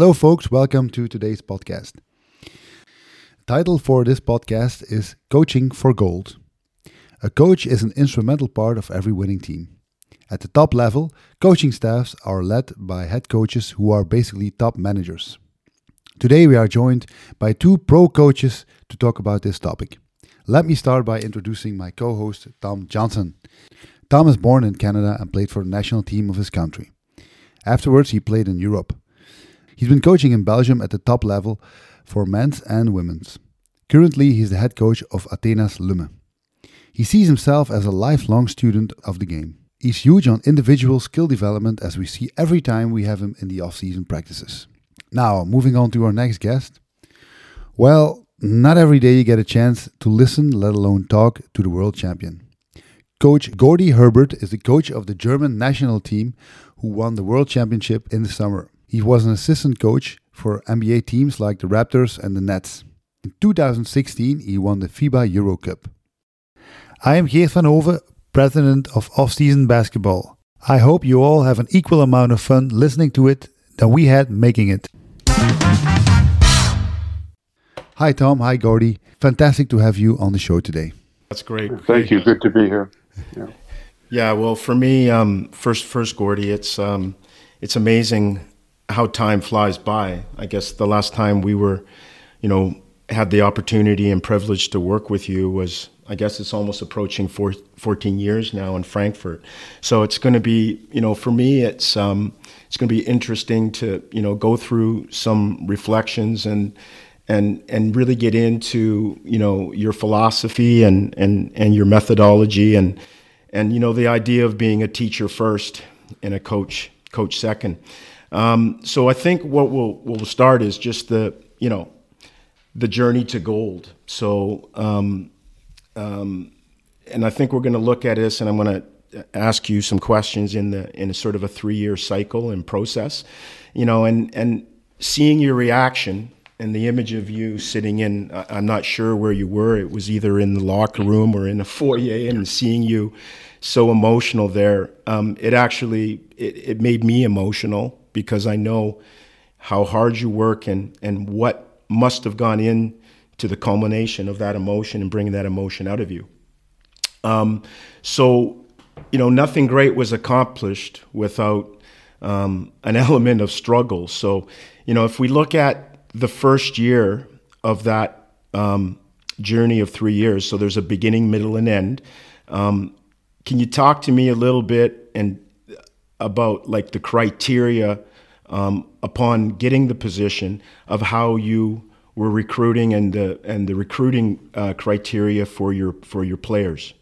Hello, folks. Welcome to today's podcast. title for this podcast is Coaching for Gold. A coach is an instrumental part of every winning team. At the top level, coaching staffs are led by head coaches who are basically top managers. Today, we are joined by two pro coaches to talk about this topic. Let me start by introducing my co host, Tom Johnson. Tom is born in Canada and played for the national team of his country. Afterwards, he played in Europe. He's been coaching in Belgium at the top level for men's and women's. Currently, he's the head coach of Athenas Lummen. He sees himself as a lifelong student of the game. He's huge on individual skill development as we see every time we have him in the off-season practices. Now, moving on to our next guest. Well, not every day you get a chance to listen, let alone talk to the world champion. Coach Gordie Herbert is the coach of the German national team who won the world championship in the summer. He was an assistant coach for NBA teams like the Raptors and the Nets. In 2016, he won the FIBA Euro Cup. I am Geert van Hoven, president of Off-Season Basketball. I hope you all have an equal amount of fun listening to it than we had making it. Hi Tom, hi Gordie. Fantastic to have you on the show today. That's great. Thank you. Good to be here. Yeah. Yeah. Well, for me, um, first, first, Gordie, it's um, it's amazing how time flies by. I guess the last time we were, you know, had the opportunity and privilege to work with you was, I guess it's almost approaching four, 14 years now in Frankfurt. So it's going to be, you know, for me, it's um, it's going to be interesting to, you know, go through some reflections and and and really get into, you know, your philosophy and and and your methodology and and you know the idea of being a teacher first and a coach coach second. Um, so I think what we'll we'll start is just the you know the journey to gold. So um, um, and I think we're going to look at this, and I'm going to ask you some questions in the in a sort of a three year cycle and process, you know, and and seeing your reaction and the image of you sitting in i'm not sure where you were. It was either in the locker room or in the foyer and seeing you so emotional there. Um, it actually it, it made me emotional because I know how hard you work and, and what must have gone in to the culmination of that emotion and bringing that emotion out of you. Um, so, you know, nothing great was accomplished without um, an element of struggle. So, you know, if we look at the first year of that um, journey of three years, so there's a beginning, middle, and end. Um, can you talk to me a little bit and about like the criteria um, upon getting the position of how you were recruiting and the and the recruiting uh, criteria for your for your players.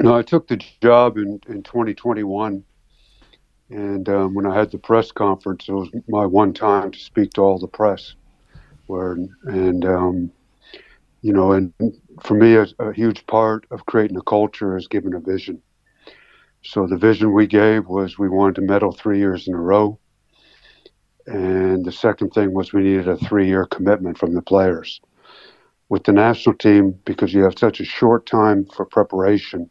No, I took the job in, in 2021, and um, when I had the press conference, it was my one time to speak to all the press. Where and um, you know, and for me, a, a huge part of creating a culture is giving a vision so the vision we gave was we wanted to medal three years in a row. And the second thing was we needed a three year commitment from the players. With the national team, because you have such a short time for preparation,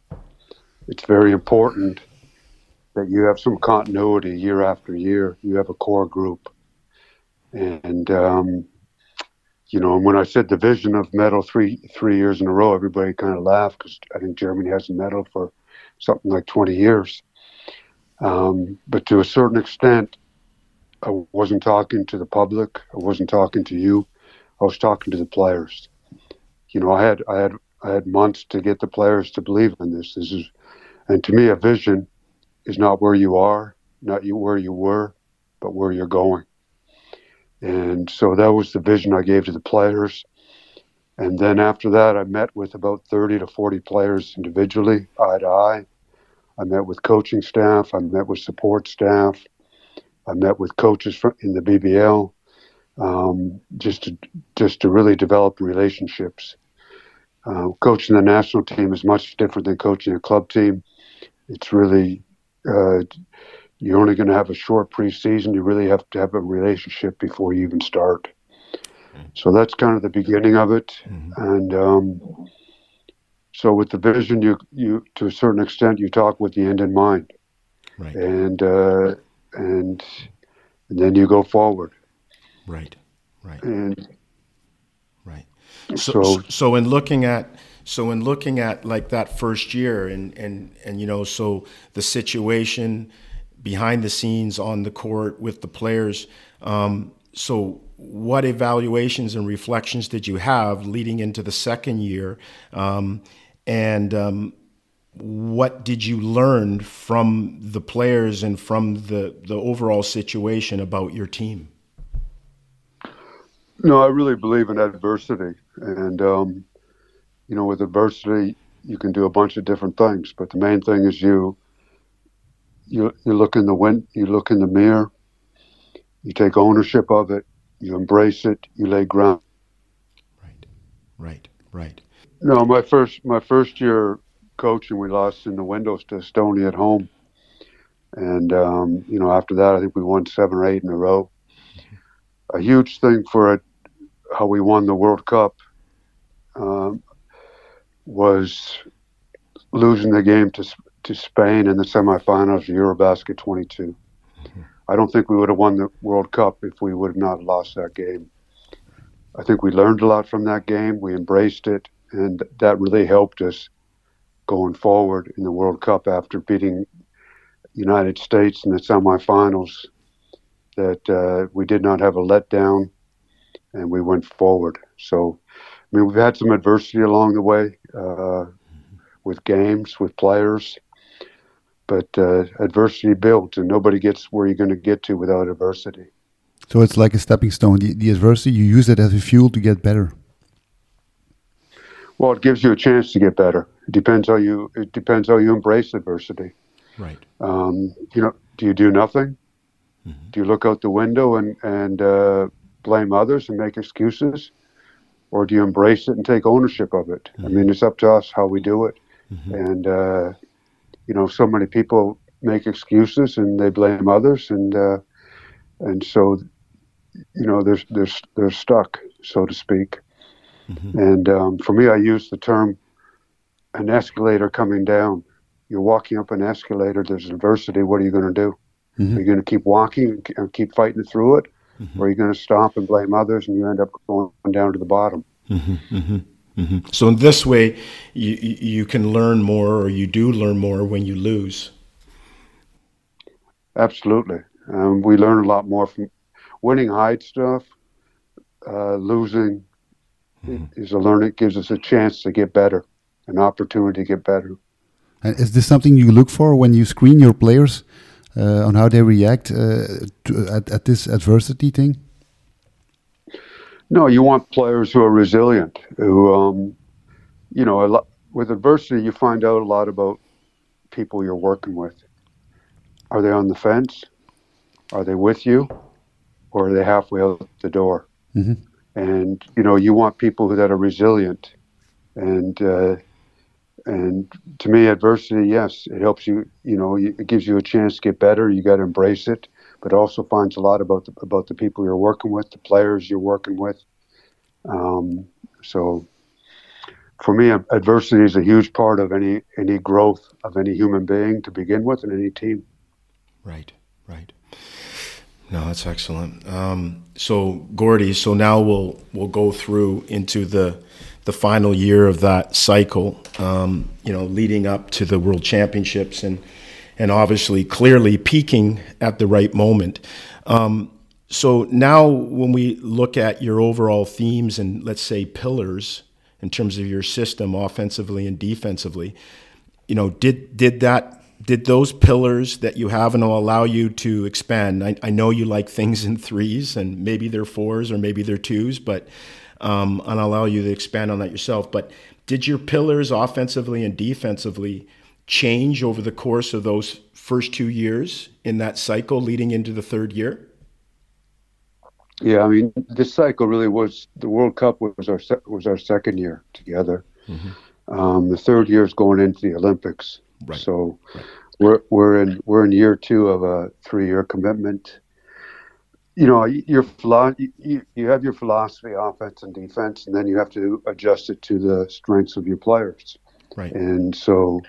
it's very important that you have some continuity year after year. You have a core group. And, um, you know, and when I said the vision of medal three three years in a row, everybody kind of laughed because I think Germany hasn't medaled for something like 20 years. Um, but to a certain extent, I wasn't talking to the public. I wasn't talking to you. I was talking to the players. You know, I had I had I had months to get the players to believe in this. This is, and to me, a vision is not where you are, not you where you were, but where you're going. And so that was the vision I gave to the players. And then after that, I met with about 30 to 40 players individually, eye to eye. I met with coaching staff. I met with support staff. I met with coaches in the BBL, um, just to just to really develop relationships. Uh, coaching the national team is much different than coaching a club team. It's really uh, you're only going to have a short preseason. You really have to have a relationship before you even start. Mm-hmm. So that's kind of the beginning of it, mm-hmm. and um, so with the vision, you you to a certain extent you talk with the end in mind, right. and uh, and and then you go forward. Right, right, And right. So, So- so in looking at so in looking at like that first year and and and you know so the situation behind the scenes on the court with the players. Um, so what evaluations and reflections did you have leading into the second year, um, and um, what did you learn from the players and from the the overall situation about your team? No, I really believe in adversity, and um, you know, with adversity, you can do a bunch of different things. But the main thing is you you you look in the wind, you look in the mirror, you take ownership of it, you embrace it, you lay ground. Right, right, right. No, my first my first year coaching, we lost in the windows to Stony at home, and um, you know after that, I think we won seven or eight in a row. A huge thing for it, how we won the World Cup, um, was losing the game to to Spain in the semifinals of EuroBasket 22. I don't think we would have won the World Cup if we would have not lost that game. I think we learned a lot from that game. We embraced it, and that really helped us going forward in the World Cup after beating United States in the semifinals. That uh, we did not have a letdown, and we went forward. So, I mean, we've had some adversity along the way uh, with games, with players, but uh, adversity builds, and nobody gets where you're going to get to without adversity. So it's like a stepping stone. The, the adversity, you use it as a fuel to get better. Well, it gives you a chance to get better. It depends how you. It depends how you embrace adversity. Right. Um, you know, do you do nothing? Do you look out the window and and uh, blame others and make excuses, or do you embrace it and take ownership of it? I mean, it's up to us how we do it. And uh, you know, so many people make excuses and they blame others, and uh, and so you know, they're they're they're stuck, so to speak. Mm-hmm. And um, for me, I use the term an escalator coming down. You're walking up an escalator. There's adversity. What are you going to do? Mm-hmm. Are you going to keep walking and keep fighting through it, mm-hmm. or are you going to stop and blame others, and you end up going down to the bottom? So in this way, you you can learn more, or you do learn more when you lose. Absolutely. Um, we learn a lot more from winning hides stuff. Uh, losing is a learning gives us a chance to get better, an opportunity to get better. And is this something you look for when you screen your players uh, on how they react uh, to, at, at this adversity thing? No, you want players who are resilient, who, um, you know, a lot, with adversity, you find out a lot about people you're working with. Are they on the fence? Are they with you? Or are they halfway out the door? Mhm. And, you know, you want people that are resilient. And, uh, and to me, adversity, yes, it helps you, you know, it gives you a chance to get better. You got to embrace it, but it also finds a lot about the, about the people you're working with, the players you're working with. Um, so for me, adversity is a huge part of any, any growth of any human being to begin with and any team. Right, right. No, that's excellent. Um, so, Gordie, so now we'll we'll go through into the the final year of that cycle. Um, you know, leading up to the World Championships and and obviously clearly peaking at the right moment. Um, so now, when we look at your overall themes and let's say pillars in terms of your system, offensively and defensively, you know, did did that did those pillars that you have and will allow you to expand? I, I know you like things in threes, and maybe they're fours or maybe they're twos, but um, and I'll allow you to expand on that yourself. But did your pillars, offensively and defensively, change over the course of those first two years in that cycle leading into the third year? Yeah, I mean, this cycle really was the World Cup was our was our second year together. Um, the third year is going into the Olympics, Right. so we're we're in we're in year two of a three year commitment. You know, your philo- you, you have your philosophy, offense and defense, and then you have to adjust it to the strengths of your players. Right. And so,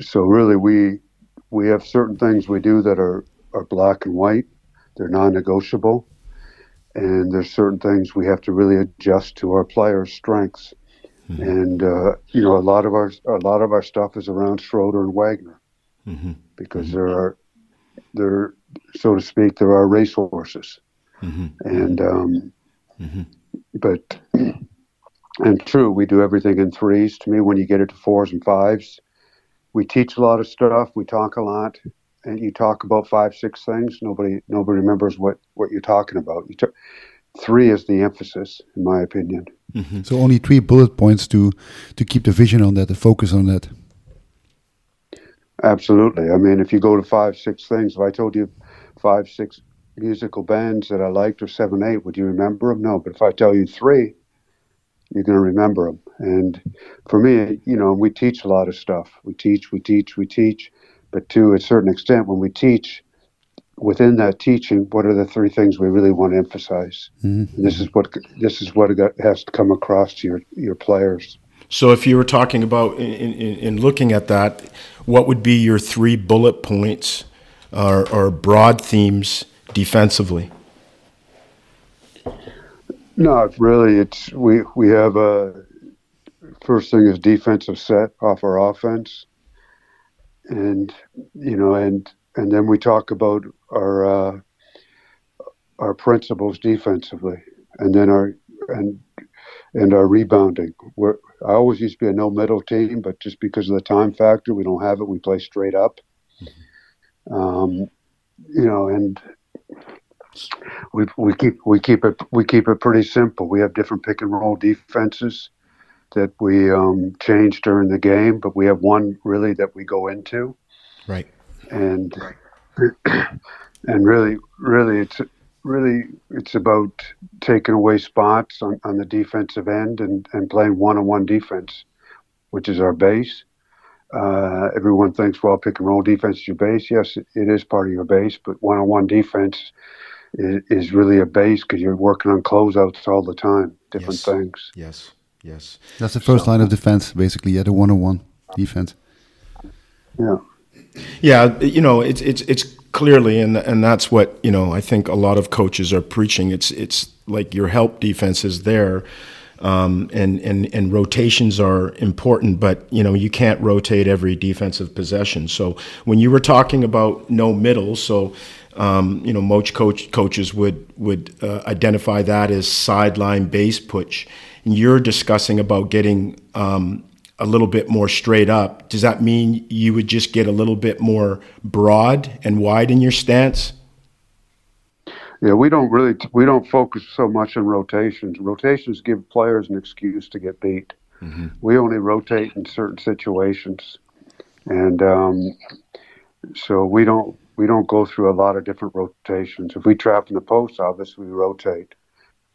so really, we we have certain things we do that are are black and white, they're non-negotiable, and there's certain things we have to really adjust to our players' strengths. Mm-hmm. And uh, you know, a lot of our a lot of our stuff is around Schroeder and Wagner mm-hmm. because mm-hmm. there are there, so to speak, there are racehorses, mm-hmm. and um, mm-hmm. but and true, we do everything in threes. To me, when you get it to fours and fives, we teach a lot of stuff. We talk a lot, and you talk about five, six things. Nobody, nobody remembers what what you're talking about. You t- three is the emphasis, in my opinion. Mm-hmm. So only three bullet points to to keep the vision on that, the focus on that. Absolutely. I mean, if you go to five, six things, if I told you five, six musical bands that I liked or seven, eight, would you remember them? No. But if I tell you three, you're going to remember them. And for me, you know, we teach a lot of stuff. We teach, we teach, we teach. But to a certain extent, when we teach, within that teaching, what are the three things we really want to emphasize? Mm-hmm. And this is what this is what has to come across to your your players. So, if you were talking about in, in, in looking at that, what would be your three bullet points or, or broad themes defensively? No, really, it's we we have a first thing is defensive set off our offense, and you know, and and then we talk about our uh, our principles defensively, and then our and and our rebounding. We're, I always used to be a no middle team, but just because of the time factor, we don't have it. We play straight up. Mm-hmm. Um, you know, and we we keep we keep it we keep it pretty simple. We have different pick and roll defenses that we um, change during the game, but we have one really that we go into. Right. And and really, really, it's really it's about taking away spots on, on the defensive end and, and playing one-on-one defense, which is our base. Uh, everyone thinks, well, pick and roll defense is your base. Yes, it is part of your base, but one-on-one defense is, is really a base because you're working on closeouts all the time, different yes. things. Yes, yes. That's the first so, line of defense, basically, at a one-on-one defense. Yeah. Yeah, you know, it's it's it's clearly, and and that's what you know. I think a lot of coaches are preaching. It's it's like your help defense is there, um, and and and rotations are important, but you know you can't rotate every defensive possession. So when you were talking about no middle, so um, you know most coach coaches would would uh, identify that as sideline base push. And you're discussing about getting um, a little bit more straight up, does that mean you would just get a little bit more broad and wide in your stance? Yeah, we don't really we don't focus so much on rotations. Rotations give players an excuse to get beat. Mm-hmm. We only rotate in certain situations, and um, so we don't we don't go through a lot of different rotations. If we trap in the post, obviously we rotate.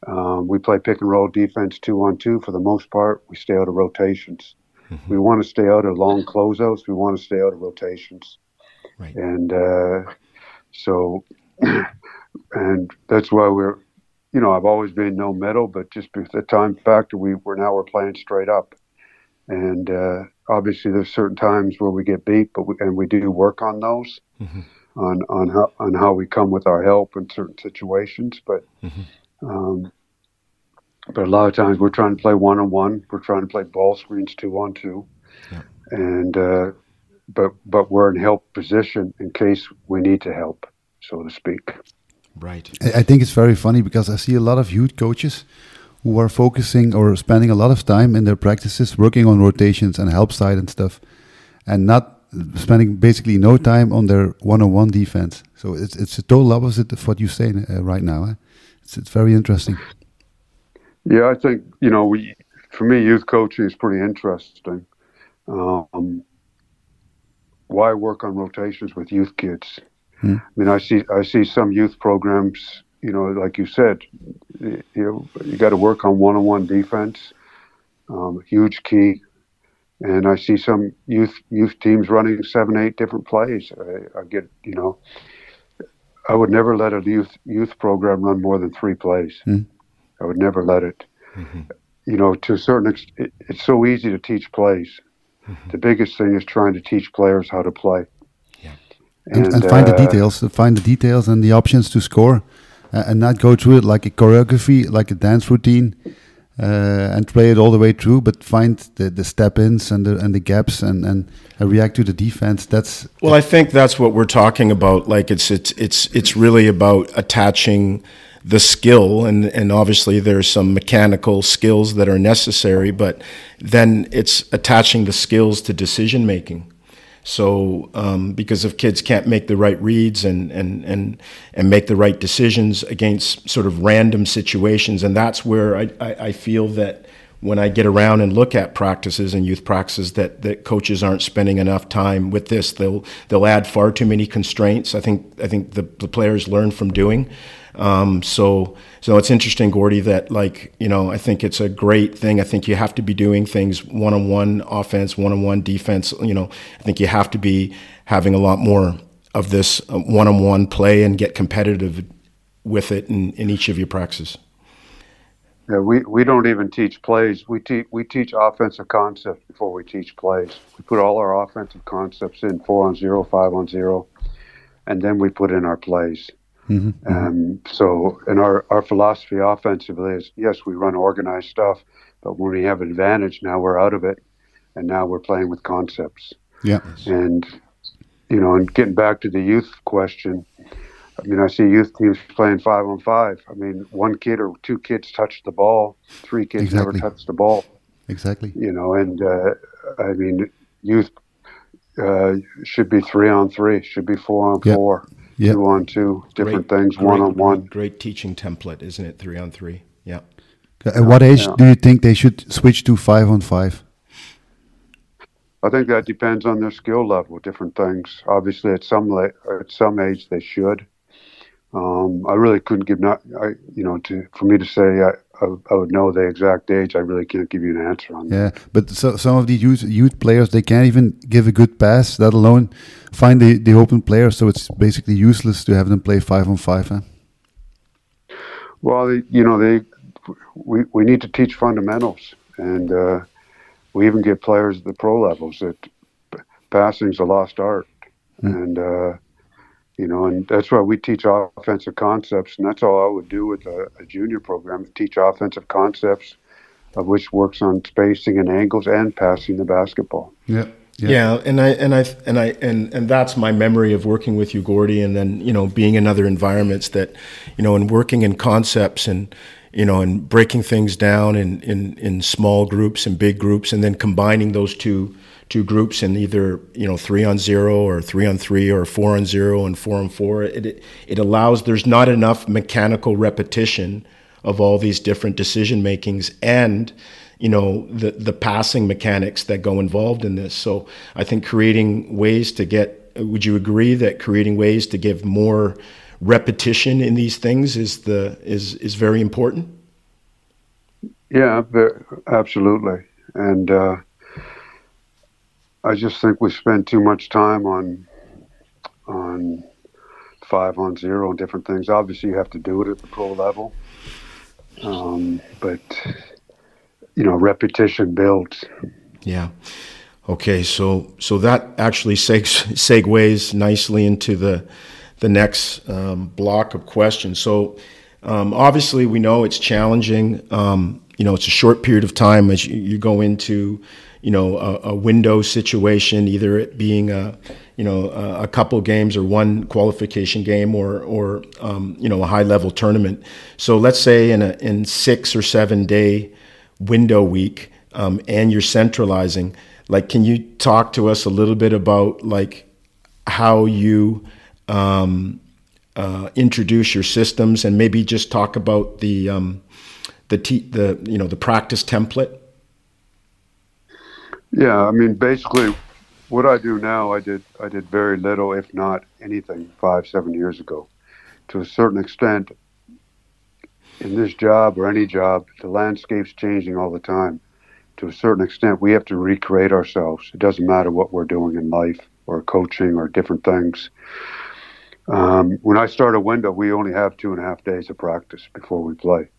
Um, we play pick and roll defense two on two for the most part. We stay out of rotations. Mm-hmm. We want to stay out of long closeouts. We want to stay out of rotations. Right. And uh, so, and that's why we're, you know, I've always been no middle, but just because the time factor, we we're now we're playing straight up. And uh, obviously, there's certain times where we get beat, but we, and we do work on those, mm-hmm. on on how on how we come with our help in certain situations. But mm-hmm. um, but a lot of times we're trying to play one on one. We're trying to play ball screens two on two, yeah. and uh, but but we're in help position in case we need to help, so to speak. Right. I think it's very funny because I see a lot of youth coaches who are focusing or spending a lot of time in their practices working on rotations and help side and stuff, and not spending basically no time on their one-on-one defense. So it's it's a total opposite of what you say uh, right now. Eh? It's it's very interesting. Yeah, I think you know, we for me, youth coaching is pretty interesting. Um, why work on rotations with youth kids? Hmm. I mean, I see I see some youth programs. You know, like you said, you know, you got to work on one-on-one defense. Um, huge key. And I see some youth youth teams running seven, eight different plays. I, I get, you know, I would never let a youth youth program run more than three plays. Hmm. I would never let it. Mm-hmm. You know, to a certain extent, it, it's so easy to teach plays. Mm-hmm. The biggest thing is trying to teach players how to play. Yeah. and, and, and find uh, the details, find the details and the options to score, uh, and not go through it like a choreography, like a dance routine, uh, and play it all the way through. But find the, the step ins and the and the gaps and and react to the defense. That's well, I think that's what we're talking about. Like it's it's it's it's really about attaching the skill and and obviously there's some mechanical skills that are necessary but then it's attaching the skills to decision making so um, because if kids can't make the right reads and, and, and, and make the right decisions against sort of random situations, and that's where I, I, I feel that when I get around and look at practices and youth practices that, that coaches aren't spending enough time with this. They'll they'll add far too many constraints. I think I think the, the players learn from doing. Um, so, so it's interesting, Gordie, that like, you know, I think it's a great thing. I think you have to be doing things one-on-one offense, one-on-one defense. You know, I think you have to be having a lot more of this uh, one-on-one play and get competitive with it in, in each of your practices. Yeah, we, we don't even teach plays. We teach we teach offensive concepts before we teach plays. We put all our offensive concepts in four on zero, five on zero, and then we put in our plays. Mm-hmm. Um, so, and our, our philosophy offensively is yes, we run organized stuff, but when we have advantage, now we're out of it, and now we're playing with concepts. Yeah. And, you know, and getting back to the youth question, I mean, I see youth teams playing five on five. I mean, one kid or two kids touch the ball, three kids exactly. never touch the ball. Exactly. You know, and uh, I mean, youth uh, should be three on three, should be four on yep. four yep. two on two, different great, things, one on one. Great teaching template, isn't it? Three on three. Yeah. At what age yeah. do you think they should switch to five on five? I think that depends on their skill level. Different things. Obviously, at some la- at some age they should. Um, I really couldn't give not. I, you know, to for me to say I, I, I, would know the exact age. I really can't give you an answer on that. Yeah, but so, some of the youth youth players they can't even give a good pass, let alone find the, the open player. So it's basically useless to have them play five on five. Huh? Well, they, you know, they we we need to teach fundamentals, and uh, we even get players at the pro levels that passing's a lost art, mm. and. Uh, you know, and that's why we teach offensive concepts, and that's all I would do with a, a junior program: teach offensive concepts, of which works on spacing and angles and passing the basketball. Yeah. Yeah. yeah. and I and I and I and and that's my memory of working with you, Gordie, and then you know being in other environments that, you know, and working in concepts and you know and breaking things down in in in small groups and big groups, and then combining those two two groups in either you know three on zero or three on three or four on zero and four on four. It it, allows there's not enough mechanical repetition of all these different decision makings and you know the the passing mechanics that go involved in this. So I think creating ways to get. Would you agree that creating ways to give more repetition in these things is the is is very important? Yeah, absolutely, and. Uh, I just think we spend too much time on on five on zero and different things. Obviously, you have to do it at the pro level, um, but you know, repetition builds. Yeah. Okay. So so that actually segs, segues nicely into the the next um, block of questions. So um, obviously, we know it's challenging. Um, you know, it's a short period of time as you, you go into you know a, a, window situation, either it being a you know a, a, couple games or one qualification game or or um, you know a high level tournament. So let's say in a in six or seven day window week, um, and you're centralizing. Like, can you talk to us a little bit about like how you um, uh, introduce your systems and maybe just talk about the um, the, te- the you know the practice template yeah, I mean, basically, what I do now, I did I did very little, if not anything, five seven years ago. To a certain extent, in this job or any job, the landscape's changing all the time. To a certain extent, we have to recreate ourselves. It doesn't matter what we're doing in life or coaching or different things. Um, when I start a window, we only have two and a half days of practice before we play.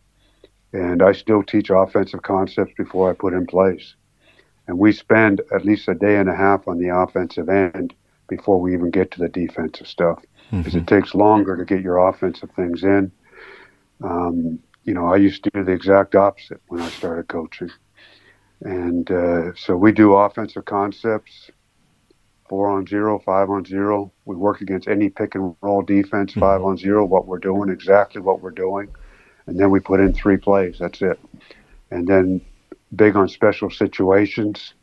And I still teach offensive concepts before I put in place and we spend at least a day and a half on the offensive end before we even get to the defensive stuff because mm-hmm. it takes longer to get your offensive things in. Um, you know, I used to do the exact opposite when I started coaching. And uh, so we do offensive concepts, four on zero, five on zero. We work against any pick and roll defense, mm-hmm. five on zero, what we're doing, exactly what we're doing. And then we put in three plays. That's it. And then big on special situations.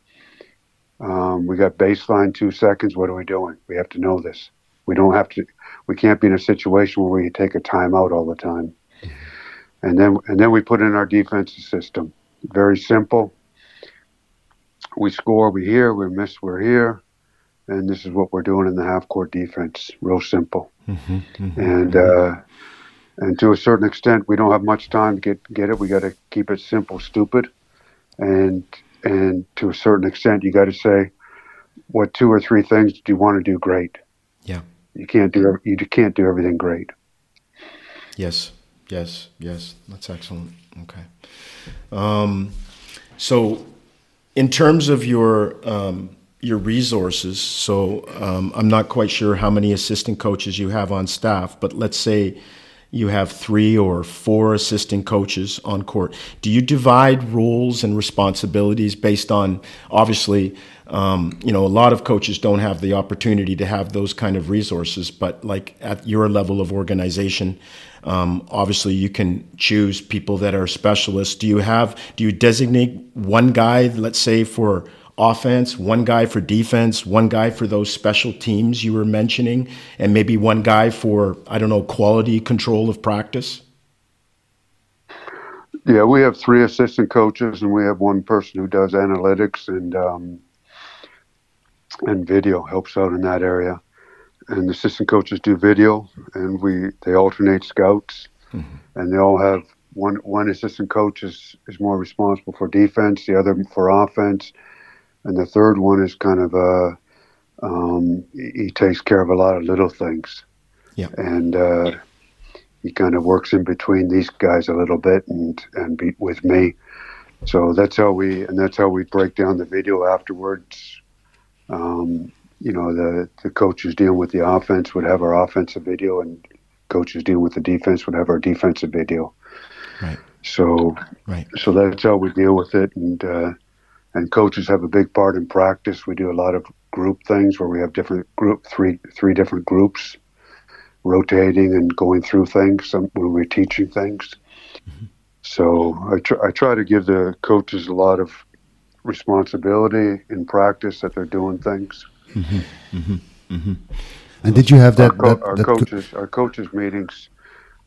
Um, we got baseline two seconds. What are we doing? We have to know this. We don't have to. We can't be in a situation where we take a timeout all the time. And then and then we put in our defensive system. Very simple we score, we here, we miss, we're here. And this is what we're doing in the half court defense. Real simple. Mm-hmm, mm-hmm, and mm-hmm. Uh, and to a certain extent, we don't have much time to get get it. We got to keep it simple, stupid, and and to a certain extent, you got to say, what two or three things do you want to do great? Yeah, you can't do you can't do everything great. Yes, yes, yes. That's excellent. Okay. Um, so in terms of your um, your resources, so um, I'm not quite sure how many assistant coaches you have on staff, but let's say you have three or four assistant coaches on court. Do you divide roles and responsibilities based on obviously? Um, you know, a lot of coaches don't have the opportunity to have those kind of resources, but like at your level of organization, um, obviously, you can choose people that are specialists. Do you have? Do you designate one guy, let's say, for offense, one guy for defense, one guy for those special teams you were mentioning, and maybe one guy for I don't know quality control of practice? Yeah, we have three assistant coaches, and we have one person who does analytics and um, and video helps out in that area and the assistant coaches do video, and we they alternate scouts, mm-hmm. and they all have one one assistant coach is, is more responsible for defense, the other for offense, and the third one is kind of a um, he takes care of a lot of little things, yeah, and uh, he kind of works in between these guys a little bit and and be with me. So that's how we and that's how we break down the video afterwards. Um, you know, the, the coaches dealing with the offense would have our offensive video, and coaches dealing with the defense would have our defensive video. Right. So, right. So that's how we deal with it, and uh, and coaches have a big part in practice. We do a lot of group things where we have different group three three different groups rotating and going through things some, when we're teaching things. Mm-hmm. So I, tr- I try to give the coaches a lot of responsibility in practice that they're doing things. Mm-hmm, mm-hmm, mm-hmm. And did you have that? Our, co- that, our coaches, co- our coaches meetings,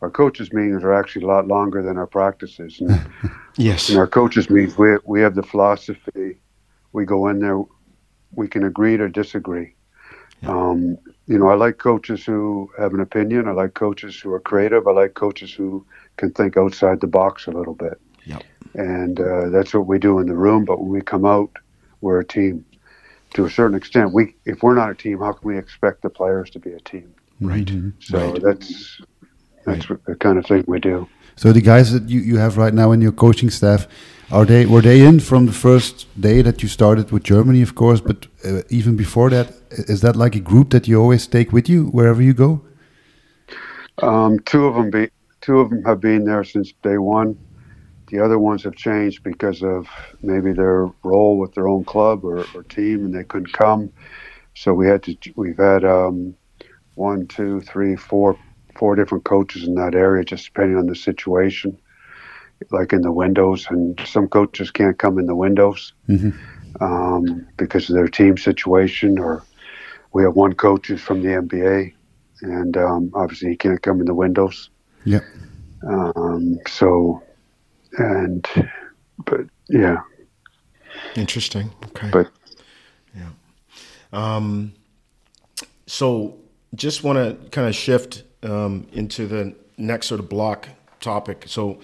our coaches meetings are actually a lot longer than our practices. And yes. In our coaches meetings, we we have the philosophy. We go in there, we can agree or disagree. Yeah. Um, you know, I like coaches who have an opinion. I like coaches who are creative. I like coaches who can think outside the box a little bit. Yep. And uh, that's what we do in the room. But when we come out, we're a team to a certain extent, we if we're not a team, how can we expect the players to be a team? Right. Mm-hmm. So right. that's that's right. the kind of thing we do. So the guys that you, you have right now in your coaching staff, are they were they in from the first day that you started with Germany, of course, but uh, even before that, is that like a group that you always take with you wherever you go? Um, two of them be two of them have been there since day one. The other ones have changed because of maybe their role with their own club or, or team, and they couldn't come. So we had to. We've had um, one, two, three, four, four different coaches in that area, just depending on the situation. Like in the windows, and some coaches can't come in the windows mm-hmm. um, because of their team situation. Or we have one coach who's from the NBA, and um, obviously he can't come in the windows. Yeah. Um, so and but yeah interesting okay but yeah um so just want to kind of shift um, into the next sort of block topic so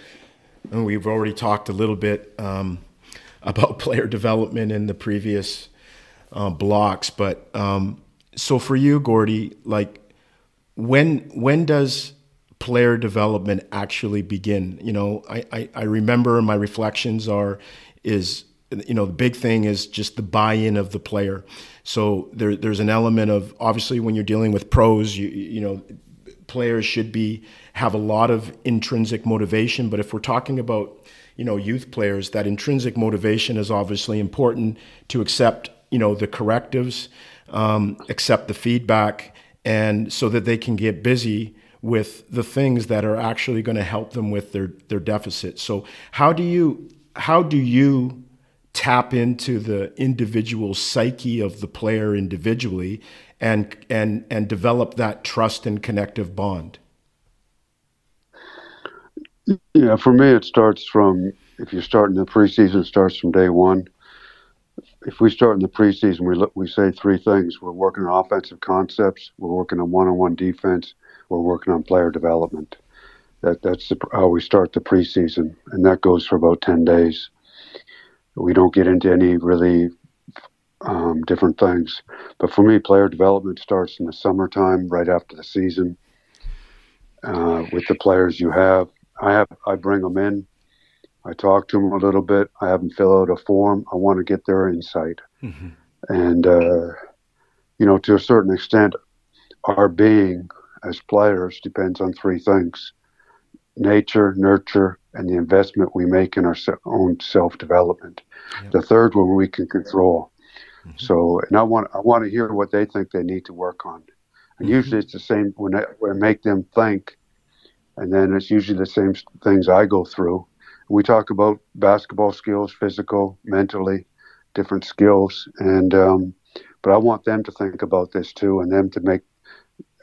we've already talked a little bit um, about player development in the previous uh, blocks but um, so for you gordie like when when does player development actually begin? You know, I, I, I remember my reflections are is you know the big thing is just the buy-in of the player. So there, there's an element of obviously when you're dealing with pros, you you know players should be have a lot of intrinsic motivation. But if we're talking about you know youth players, that intrinsic motivation is obviously important to accept you know the correctives, um, accept the feedback, and so that they can get busy with the things that are actually going to help them with their their deficit. So how do you how do you tap into the individual psyche of the player individually and and and develop that trust and connective bond? Yeah, for me, it starts from if you start in the preseason, it starts from day one. If we start in the preseason, we look, we say three things: we're working on offensive concepts, we're working on one-on-one defense, we're working on player development. That that's the, how we start the preseason, and that goes for about ten days. We don't get into any really um, different things, but for me, player development starts in the summertime, right after the season, uh, with the players you have. I have I bring them in. I talk to them a little bit. I have them fill out a form. I want to get their insight, mm-hmm. and uh, you know, to a certain extent, our being as players depends on three things nature, nurture, and the investment we make in our own self development. Yep. The third one we can control. Mm-hmm. So, and I want I want to hear what they think they need to work on. And mm-hmm. usually it's the same when I, when I make them think, and then it's usually the same things I go through. We talk about basketball skills, physical, mentally, different skills, and um, but I want them to think about this too, and them to make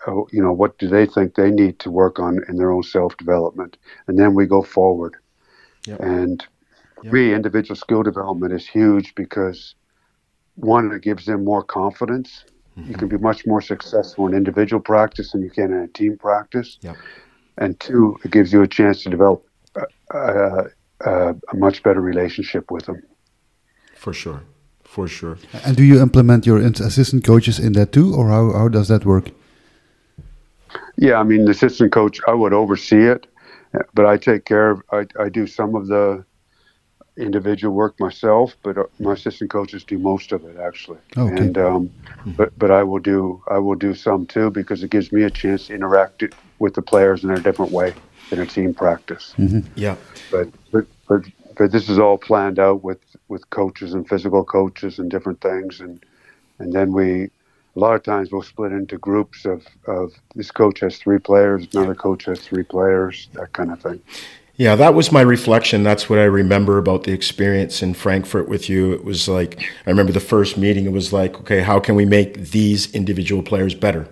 uh, you know, what do they think they need to work on in their own self development, and then we go forward. Yep. And yep. me, individual skill development is huge because one, it gives them more confidence. Mm-hmm. You can be much more successful in individual practice than you can in a team practice. Yep. And two, it gives you a chance to develop a, a, a, a much better relationship with them. For sure, for sure. And do you implement your assistant coaches in that too, or how, how does that work? Yeah, I mean, the assistant coach, I would oversee it, but I take care of, I, I do some of the individual work myself, but uh, my assistant coaches do most of it actually. Okay. And, um, mm-hmm. but, but I will do, I will do some too because it gives me a chance to interact with the players in a different way than a team practice. Mm-hmm. Yeah. But, but, but, but this is all planned out with, with coaches and physical coaches and different things. And, and then we, a lot of times we'll split into groups of, of this coach has three players, another coach has three players, that kind of thing. Yeah, that was my reflection. That's what I remember about the experience in Frankfurt with you. It was like, I remember the first meeting, it was like, okay, how can we make these individual players better?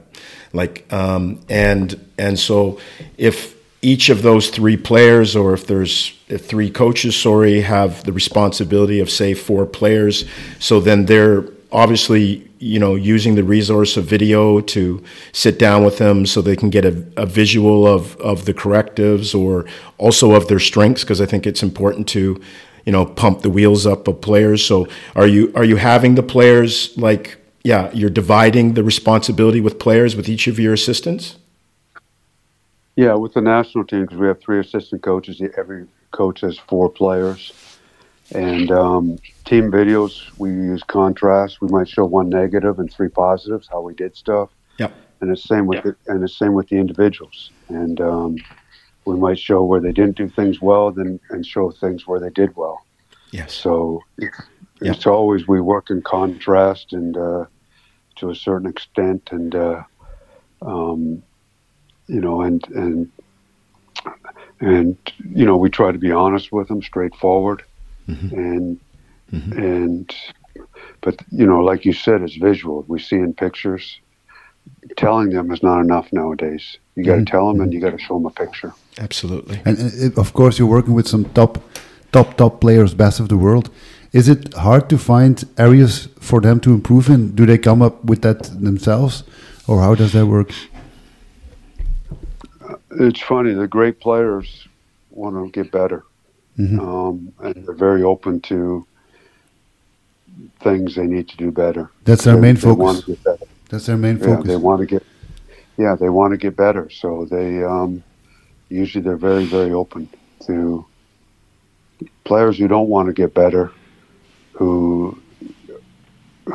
Like, um, and, and so if each of those three players, or if there's if three coaches, sorry, have the responsibility of say four players, so then they're obviously you know using the resource of video to sit down with them so they can get a, a visual of of the correctives or also of their strengths because I think it's important to you know pump the wheels up of players. So are you are you having the players like yeah you're dividing the responsibility with players with each of your assistants? Yeah with the national team because we have three assistant coaches. Every coach has four players and um, team videos, we use contrast. We might show one negative and three positives, how we did stuff. Yep. And it's same with yep. the, and the same with the individuals. And um, we might show where they didn't do things well, then and show things where they did well. Yes. So it's, yep. it's always we work in contrast and uh, to a certain extent, and uh, um, you know, and and and you know, we try to be honest with them, straightforward mm-hmm. and mm-hmm. and but you know, like you said, it's visual. We see in pictures. Telling them is not enough nowadays. You got to mm-hmm. tell them, and you got to show them a picture. Absolutely. And it, of course, you're working with some top, top, top players, best of the world. Is it hard to find areas for them to improve in? Do they come up with that themselves, or how does that work? It's funny. The great players want to get better mm-hmm. um, and they're very open to things they need to do better. That's their they, main focus. That's their main yeah, focus. They want to get, yeah, they want to get better. So they um, usually they're very very open to players who don't want to get better. who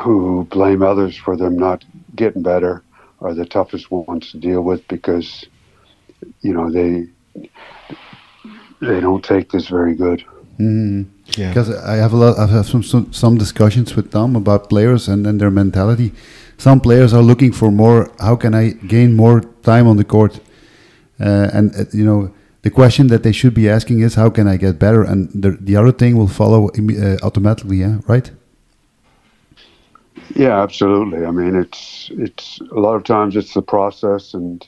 who blame others for them not getting better are the toughest ones to deal with because you know they they don't take this very good. Mm. Yeah. Because I have a lot, I have some, some, some discussions with them about players and, and their mentality. Some players are looking for more. How can I gain more time on the court? Uh, and uh, you know, the question that they should be asking is, how can I get better? And the the other thing will follow uh, automatically. Yeah, right. Yeah, absolutely. I mean, it's it's a lot of times it's the process and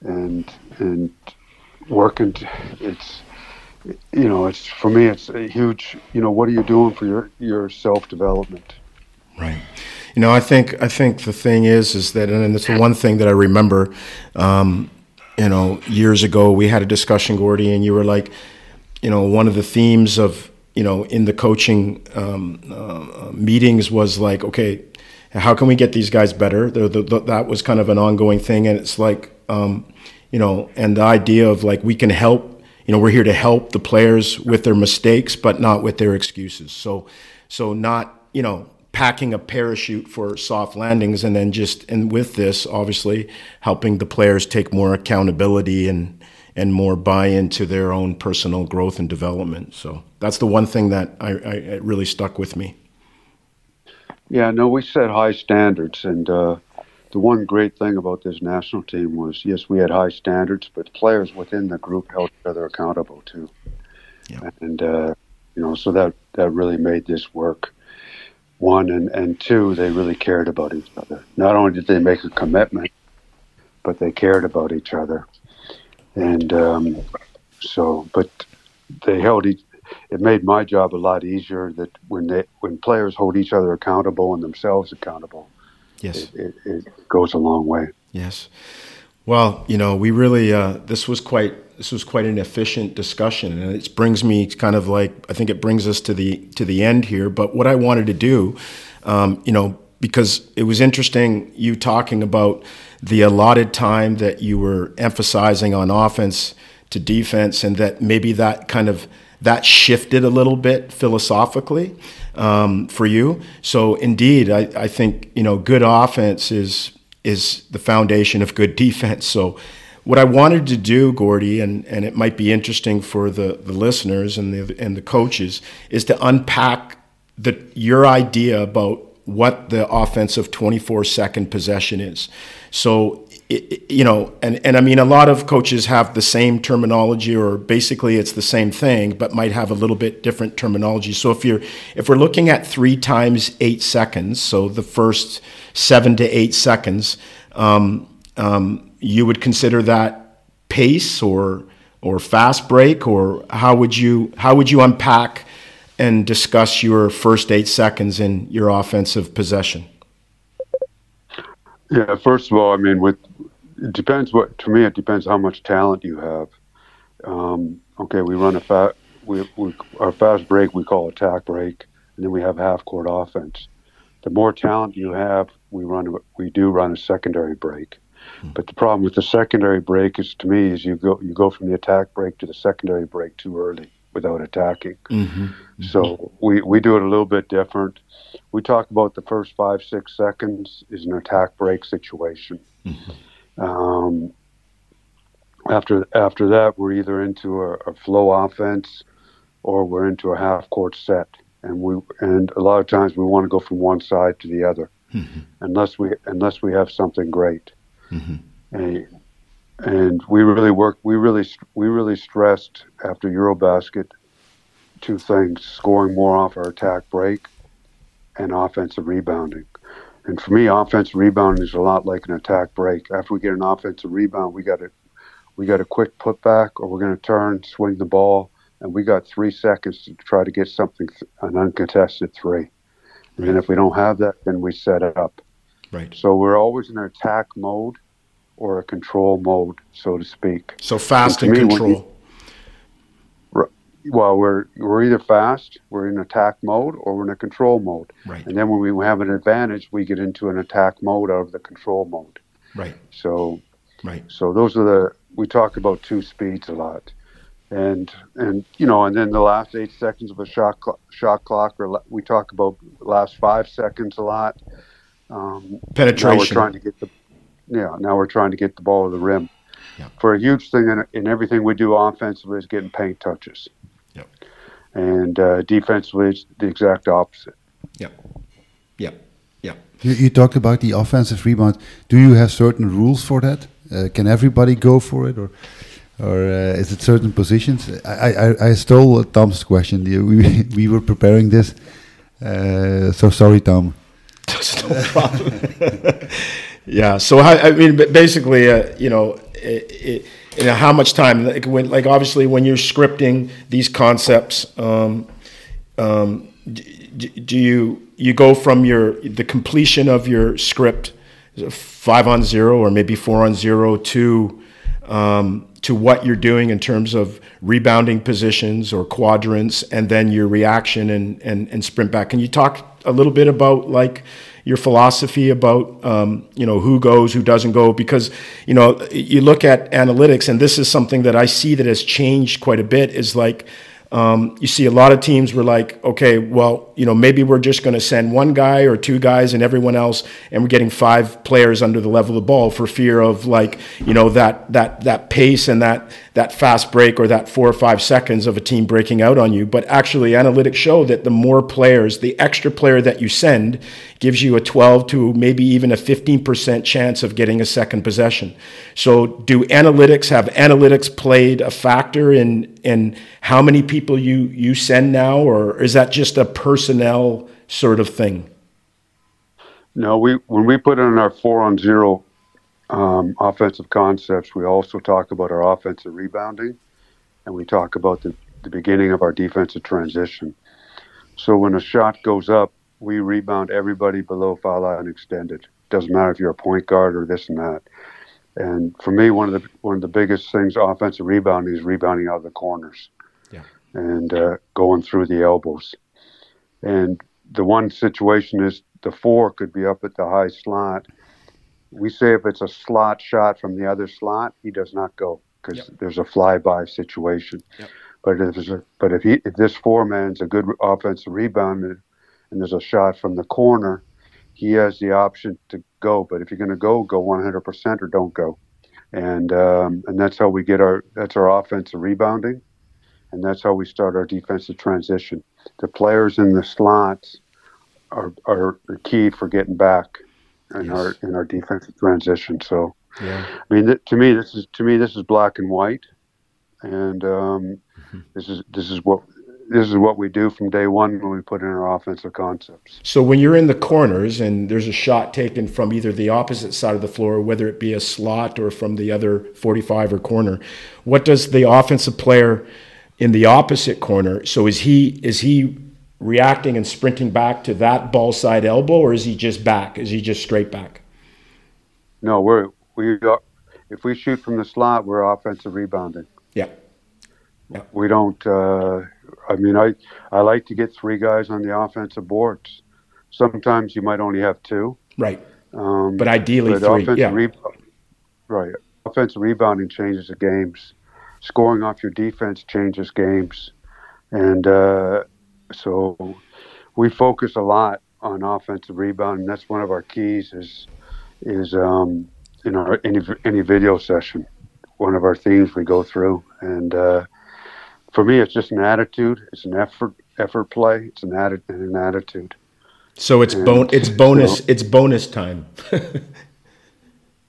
and and working. It's you know, it's for me, it's a huge. You know, what are you doing for your your self development? Right. You know, I think I think the thing is is that, and it's the one thing that I remember. Um, you know, years ago we had a discussion, Gordie, and you were like, you know, one of the themes of you know in the coaching um, uh, meetings was like, okay, how can we get these guys better? The, the, the, that was kind of an ongoing thing, and it's like, um, you know, and the idea of like we can help you know, we're here to help the players with their mistakes, but not with their excuses. So, so not, you know, packing a parachute for soft landings and then just, and with this, obviously helping the players take more accountability and, and more buy into their own personal growth and development. So that's the one thing that I, I really stuck with me. Yeah, no, we set high standards, and uh, the one great thing about this national team was yes, we had high standards, but players within the group held each other accountable too. Yeah. And uh, you know, so that that really made this work. One and and two, they really cared about each other. Not only did they make a commitment, but they cared about each other. And um, so, but they held each. It made my job a lot easier. That when they when players hold each other accountable and themselves accountable, Yes, it, it, it goes a long way. Yes. Well, you know, we really uh, this was quite this was quite an efficient discussion, and it brings me kind of like I think it brings us to the to the end here. But what I wanted to do, um, you know, because it was interesting you talking about the allotted time that you were emphasizing on offense to defense, and that maybe that kind of that shifted a little bit philosophically um, for you. So indeed, I, I think you know good offense is is the foundation of good defense. So what I wanted to do, Gordie, and, and it might be interesting for the, the listeners and the and the coaches, is to unpack the your idea about what the offensive 24 second possession is. So it, you know, and, and I mean, a lot of coaches have the same terminology, or basically it's the same thing, but might have a little bit different terminology. So if you're, if we're looking at three times eight seconds, so the first seven to eight seconds, um, um, you would consider that pace or or fast break, or how would you how would you unpack and discuss your first eight seconds in your offensive possession? Yeah, first of all, I mean, with it depends what to me. It depends how much talent you have. Um, okay, we run a fast. We, we our fast break we call attack break, and then we have half court offense. The more talent you have, we run. We do run a secondary break. Hmm. But the problem with the secondary break is, to me, is you go you go from the attack break to the secondary break too early without attacking. Mm-hmm. Mm-hmm. So we, we do it a little bit different. We talk about the first five six seconds is an attack break situation. Mm-hmm. Um, after after that, we're either into a, a, flow offense or we're into a half court set, and we and a lot of times we want to go from one side to the other, mm-hmm. unless we unless we have something great. Mm-hmm. And, and we really worked. We really we really stressed after EuroBasket two things: scoring more off our attack break and offensive rebounding. And for me, offensive rebounding is a lot like an attack break. After we get an offensive rebound, we got to we got a quick putback, or we're going to turn, swing the ball, and we got three seconds to try to get something an uncontested three. And if we don't have that, then we set it up. Right. So we're always in an attack mode or a control mode, so to speak. So fast and, and me, control well, we're we're either fast, we're in attack mode, or we're in a control mode. Right. And then when we have an advantage, we get into an attack mode out of the control mode. Right. So. Right. So those are the we talk about two speeds a lot. and and you know, and then the last eight seconds of a shot cl- shot clock, or we talk about last five seconds a lot. Um, Penetration. Now we're trying to get the yeah. Now we're trying to get the ball to the rim. Yeah. For a huge thing in, in everything we do offensively is getting paint touches. Yep. And uh, defensively, it's the exact opposite. Yep. Yep. Yep. You, you talked about the offensive rebound. Do you have certain rules for that? Uh, can everybody go for it, or or uh, is it certain positions? I, I, I stole Tom's question. We we were preparing this, uh, so sorry, Tom. no problem. yeah. So I, I mean, basically, uh, you know, it, it, you know, how much time? Like, when, like obviously, when you're scripting these concepts, um, um, do, do you you go from your the completion of your script five on zero or maybe four on zero to um, to what you're doing in terms of rebounding positions or quadrants and then your reaction and, and, and sprint back. Can you talk a little bit about like your philosophy about um, you know who goes, who doesn't go? Because you know you look at analytics, and this is something that I see that has changed quite a bit. Is like um, you see a lot of teams were like, okay, well, you know, maybe we're just going to send one guy or two guys and everyone else, and we're getting five players under the level of the ball for fear of like, you know, that that that pace and that that fast break or that four or five seconds of a team breaking out on you. But actually, analytics show that the more players, the extra player that you send, gives you a 12 to maybe even a 15% chance of getting a second possession. So, do analytics have analytics played a factor in in how many people you you send now, or is that just a personnel sort of thing? No, we when we put in our four on zero um, offensive concepts, we also talk about our offensive rebounding, and we talk about the, the beginning of our defensive transition. So when a shot goes up, we rebound everybody below foul line extended. Doesn't matter if you're a point guard or this and that. And for me, one of the one of the biggest things offensive rebounding is rebounding out of the corners, yeah. and uh, going through the elbows. And the one situation is the four could be up at the high slot. We say if it's a slot shot from the other slot, he does not go because yep. there's a flyby situation. Yep. But if a, but if he if this four man's a good offensive rebounder and there's a shot from the corner, he has the option to go. But if you're going to go, go 100% or don't go. And um, and that's how we get our that's our offensive rebounding, and that's how we start our defensive transition. The players in the slots are are the key for getting back in yes. our in our defensive transition. So, yeah. I mean, th- to me, this is to me this is black and white, and um, mm-hmm. this is this is what this is what we do from day one when we put in our offensive concepts. So when you're in the corners and there's a shot taken from either the opposite side of the floor, whether it be a slot or from the other 45 or corner, what does the offensive player in the opposite corner? So is he is he reacting and sprinting back to that ball side elbow, or is he just back? Is he just straight back? No, we're we if we shoot from the slot, we're offensive rebounding. Yeah. yeah. We don't. Uh, I mean, I I like to get three guys on the offensive boards. Sometimes you might only have two. Right. Um, but ideally but three. Yeah. Re- right. Offensive rebounding changes the games. Scoring off your defense changes games, and uh, so we focus a lot on offensive rebounding. That's one of our keys. Is is um, in our any any video session. One of our themes we go through, and uh, for me, it's just an attitude. It's an effort effort play. It's an atti- an attitude. So it's bon- it's bonus you know, it's bonus time.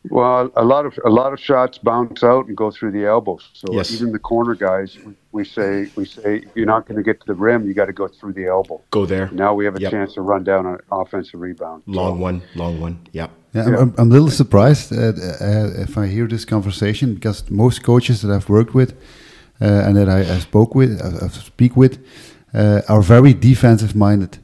well, a lot of a lot of shots bounce out and go through the elbows. So yes. even the corner guys, we say we say you're not going to get to the rim. You got to go through the elbow. Go there. Now we have a yep. chance to run down an offensive rebound. Long so, one, long one. Yep. Yeah, yeah. I'm, I'm, a little surprised uh, uh, if I hear this conversation because most coaches that I've worked with Eh, and that I, I, spoke with, eh, I, I speak with, uh, are very defensive minded.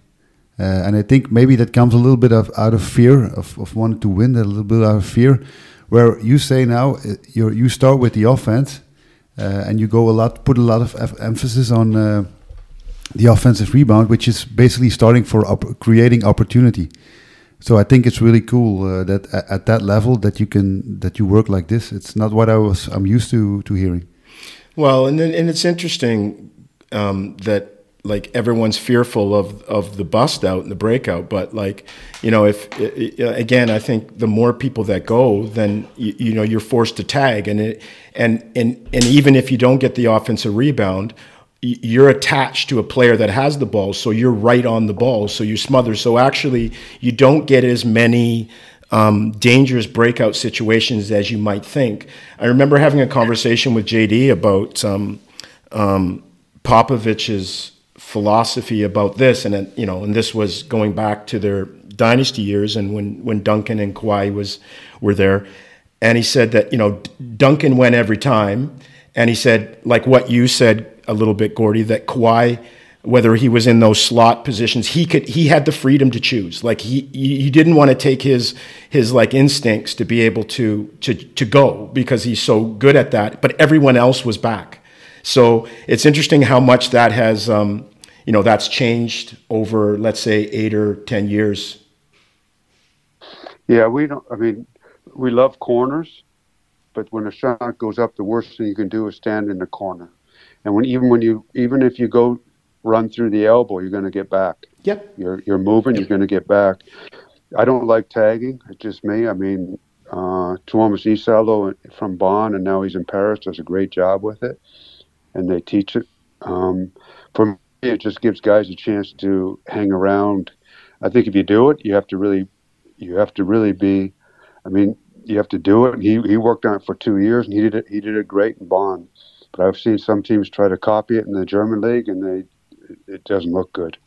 And I think maybe that comes a little bit of out of fear of, of wanting to win, a little bit out of fear. Where you say now you you start with the offense, and you go a lot, put a lot of emphasis on the offensive rebound, which is basically starting for op creating opportunity. So I think it's really cool uh, that at that level that you can that you work like this. It's not what I was I'm used to to hearing. Well, and then, and it's interesting um, that like everyone's fearful of of the bust out and the breakout, but like you know, if again, I think the more people that go, then you, you know you're forced to tag, and it and and and even if you don't get the offensive rebound, you're attached to a player that has the ball, so you're right on the ball, so you smother. So actually, you don't get as many um, dangerous breakout situations as you might think. I remember having a conversation with JD about um, um, Popovich's philosophy about this, and you know, and this was going back to their dynasty years, and when when Duncan and Kawhi was were there, and he said that you know Duncan went every time, and he said like what you said a little bit, Gordie, that Kawhi whether he was in those slot positions he could he had the freedom to choose. Like he he didn't want to take his his like instincts to be able to to to go because he's so good at that but everyone else was back. So it's interesting how much that has um, you know that's changed over let's say eight or ten years. Yeah we don't i mean we love corners but when a shot goes up the worst thing you can do is stand in the corner. And when even when you even if you go run through the elbow, you're going to get back. Yep. You're you're moving, yep. you're going to get back. I don't like tagging. It's just me. I mean, uh, Tuomas Iisalo from Bonn, and now he's in Paris, does a great job with it, and they teach it. Um, for me, it just gives guys a chance to hang around. I think if you do it, you have to really, you have to really be. I mean, you have to do it. He he worked on it for two years, and he did it. He did it great in Bonn. But I've seen some teams try to copy it in the German league, and they it doesn't look good.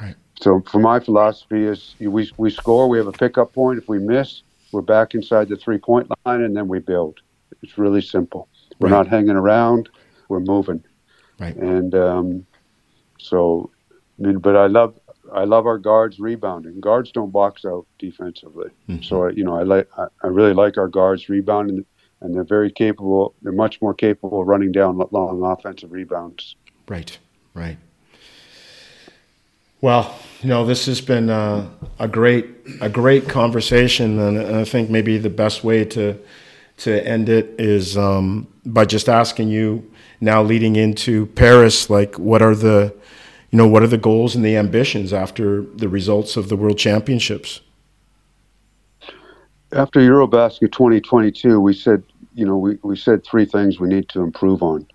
Right. So, for my philosophy is we we score, we have a pickup point. If we miss, we're back inside the three point line, and then we build. It's really simple. We're right. not hanging around. We're moving. Right. And um, so, I mean, but I love I love our guards rebounding. Guards don't box out defensively. Mm-hmm. So you know, I like I, I really like our guards rebounding, and they're very capable. They're much more capable of running down long offensive rebounds. Right. Right. Well, you know, this has been uh, a great a great conversation, and I think maybe the best way to to end it is um, by just asking you now, leading into Paris, like what are the you know what are the goals and the ambitions after the results of the World Championships? After Eurobasket 2022, we said you know we, we said three things we need to improve on,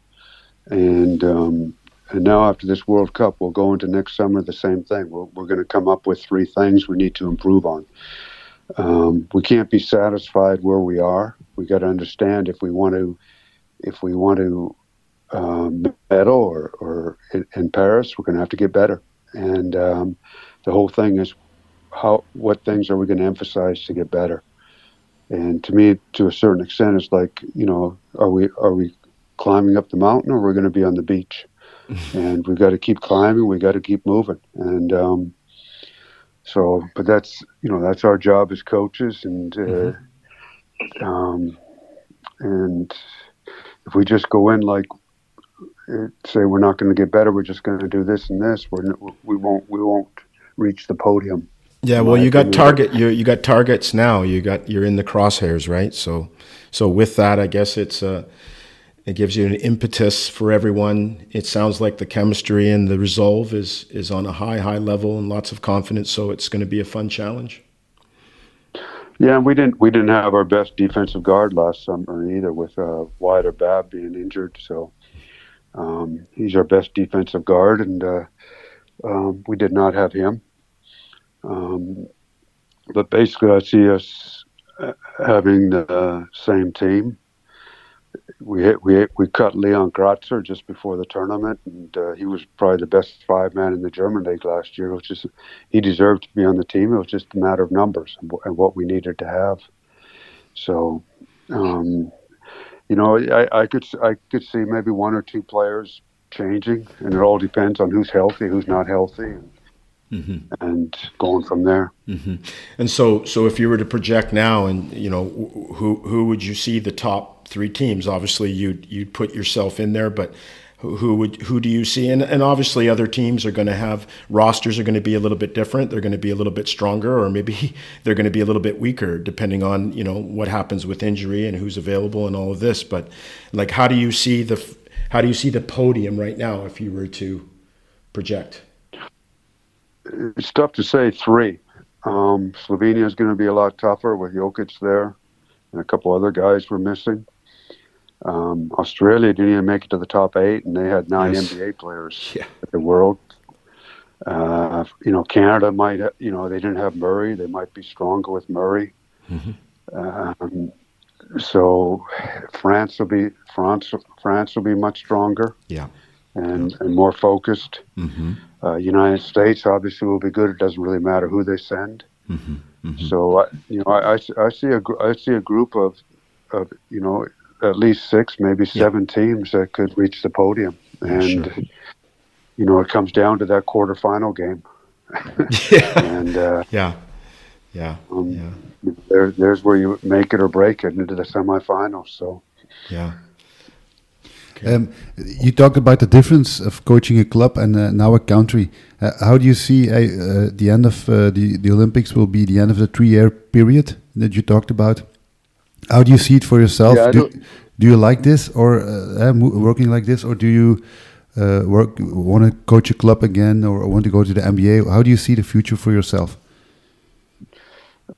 and um, and now, after this World Cup, we'll go into next summer the same thing. We're, we're going to come up with three things we need to improve on. Um, we can't be satisfied where we are. We got to understand if we want to, if we want to um, medal or, or in, in, Paris, we're going to have to get better. And um, the whole thing is, how what things are we going to emphasize to get better? And to me, to a certain extent, it's like you know, are we are we climbing up the mountain or we're going to be on the beach? And we've got to keep climbing. We got to keep moving, and um, so, but that's you know that's our job as coaches, and uh, mm-hmm. um, and if we just go in like uh, say we're not going to get better, we're just going to do this and this, we're, we won't we won't reach the podium. Yeah, well, you got target you you got targets now. You got you're in the crosshairs, right? So so with that, I guess it's uh it gives you an impetus for everyone. It sounds like the chemistry and the resolve is is on a high, high level and lots of confidence. So it's going to be a fun challenge. Yeah, we didn't we didn't have our best defensive guard last summer either, with uh, Wyatt or Bab being injured. So um, he's our best defensive guard, and uh, um, we did not have him. Um, but basically, I see us uh, having the same team we we we cut Leon Kratzer just before the tournament, and uh, he was probably the best five man in the German league last year. Which is he deserved to be on the team. It was just a matter of numbers and, and what we needed to have. So, um, you know, I, I could I could see maybe one or two players changing, and it all depends on who's healthy, who's not healthy. And, Mm-hmm. and going from there. Mm-hmm. And so, so if you were to project now, and you know, who who would you see the top three teams? Obviously, you'd you'd put yourself in there, but who, would who do you see? And and obviously, other teams are going to have rosters are going to be a little bit different. They're going to be a little bit stronger, or maybe they're going to be a little bit weaker, depending on you know what happens with injury and who's available and all of this. But like, how do you see the how do you see the podium right now if you were to project? It's tough to say three. Um, Slovenia is going to be a lot tougher with Jokic there, and a couple other guys were missing. Um, Australia didn't even make it to the top eight, and they had nine Yes. NBA players Yeah. at the World. Uh, you know, Canada might, you know, they didn't have Murray. They might be stronger with Murray. Um, so France will be France. France will be much stronger Yeah. and, and more focused. Mm-hmm. Uh, United States obviously will be good. It doesn't really matter who they send. Mm-hmm. So I, you know, I, I, I see a I see a group of, of you know at least six, maybe seven teams that could reach the podium, and sure. you know it comes down to that quarterfinal game, Yeah. and uh, Yeah. Yeah. um, Yeah. there there's where you make it or break it into the semifinals. So Yeah. Um, you talked about the difference of coaching a club and uh, now a country. Uh, how do you see uh, uh, the end of uh, the the Olympics will be the end of the three-year period that you talked about? How do you see it for yourself? Yeah, do, don't- you like this or uh, uh, working like this, or do you uh, work want to coach a club again or want to go to the NBA? How do you see the future for yourself?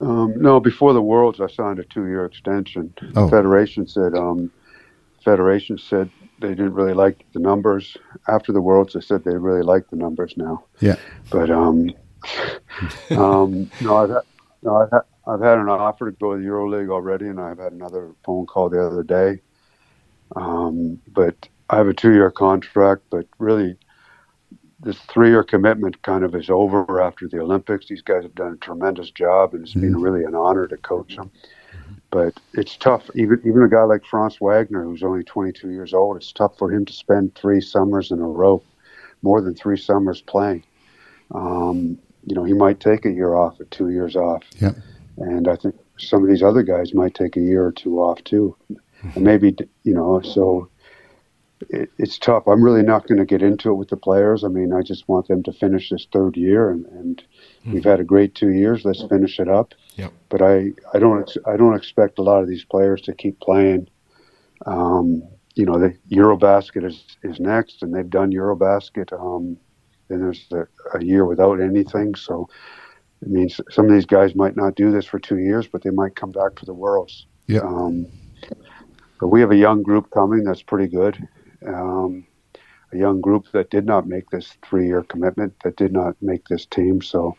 Um, no, before the Worlds, I signed a two-year extension. Oh. Federation said, um, Federation said they didn't really like the numbers. After the Worlds, they said they really like the numbers now. Yeah. But um, um, no, I've had, no, I've had, I've had an offer to go to the EuroLeague already, and I've had another phone call the other day. Um, but I have a two-year contract, but really, this three-year commitment kind of is over after the Olympics. These guys have done a tremendous job, and it's been really an honor to coach them. But it's tough. Even even a guy like Franz Wagner, who's only 22 years old, it's tough for him to spend three summers in a row, more than three summers playing. Um, you know, he might take a year off or two years off. Yeah. And I think some of these other guys might take a year or two off too. And maybe, you know, so it, it's tough. I'm really not going to get into it with the players. I mean, I just want them to finish this third year, and, and we've had a great two years. Let's finish it up. Yep. But I, I don't, ex- I don't expect a lot of these players to keep playing. Um, you know, the Eurobasket is is next, and they've done Eurobasket. Um, then there's a, a year without anything, so it means some of these guys might not do this for two years, but they might come back for the Worlds. Yeah. Um, but we have a young group coming that's pretty good. Um, a young group that did not make this three-year commitment, that did not make this team. So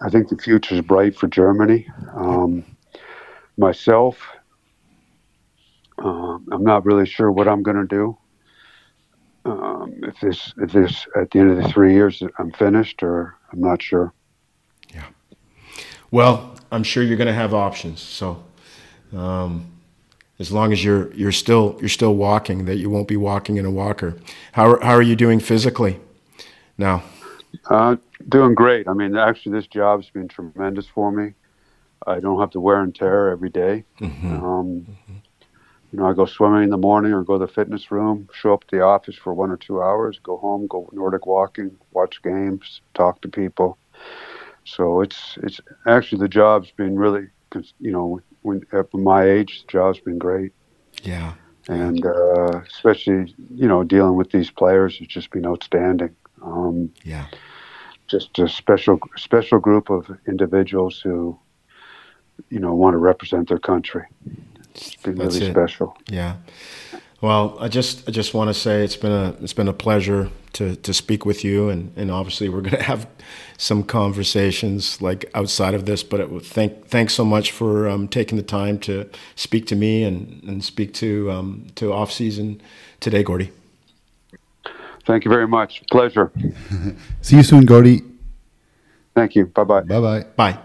I think the future is bright for Germany. Um, myself, um, I'm not really sure what I'm going to do. Um, if this, if this, at the end of the three years, I'm finished, or I'm not sure. Well, I'm sure you're going to have options. So, um, as long as you're you're still you're still walking, that you won't be walking in a walker. How are, how are you doing physically now? Uh, doing great. I mean, actually, this job's been tremendous for me. I don't have to wear and tear every day. Um, you know, I go swimming in the morning or go to the fitness room, show up at the office for one or two hours, go home, go Nordic walking, watch games, talk to people. So it's it's actually the job's been really, you know, when at my age, the job's been great, Yeah, and uh, especially you know dealing with these players, has just been outstanding. Um, yeah, just a special special group of individuals who you know want to represent their country. It's been That's really it. special. yeah. Well, I just I just want to say it's been a it's been a pleasure to to speak with you, and and obviously we're going to have some conversations like outside of this. But it, thank thanks so much for um, taking the time to speak to me and and speak to um, to off season today, Gordie. Thank you very much. Pleasure. See you soon, Gordie. Thank you. Bye bye. Bye bye. Bye.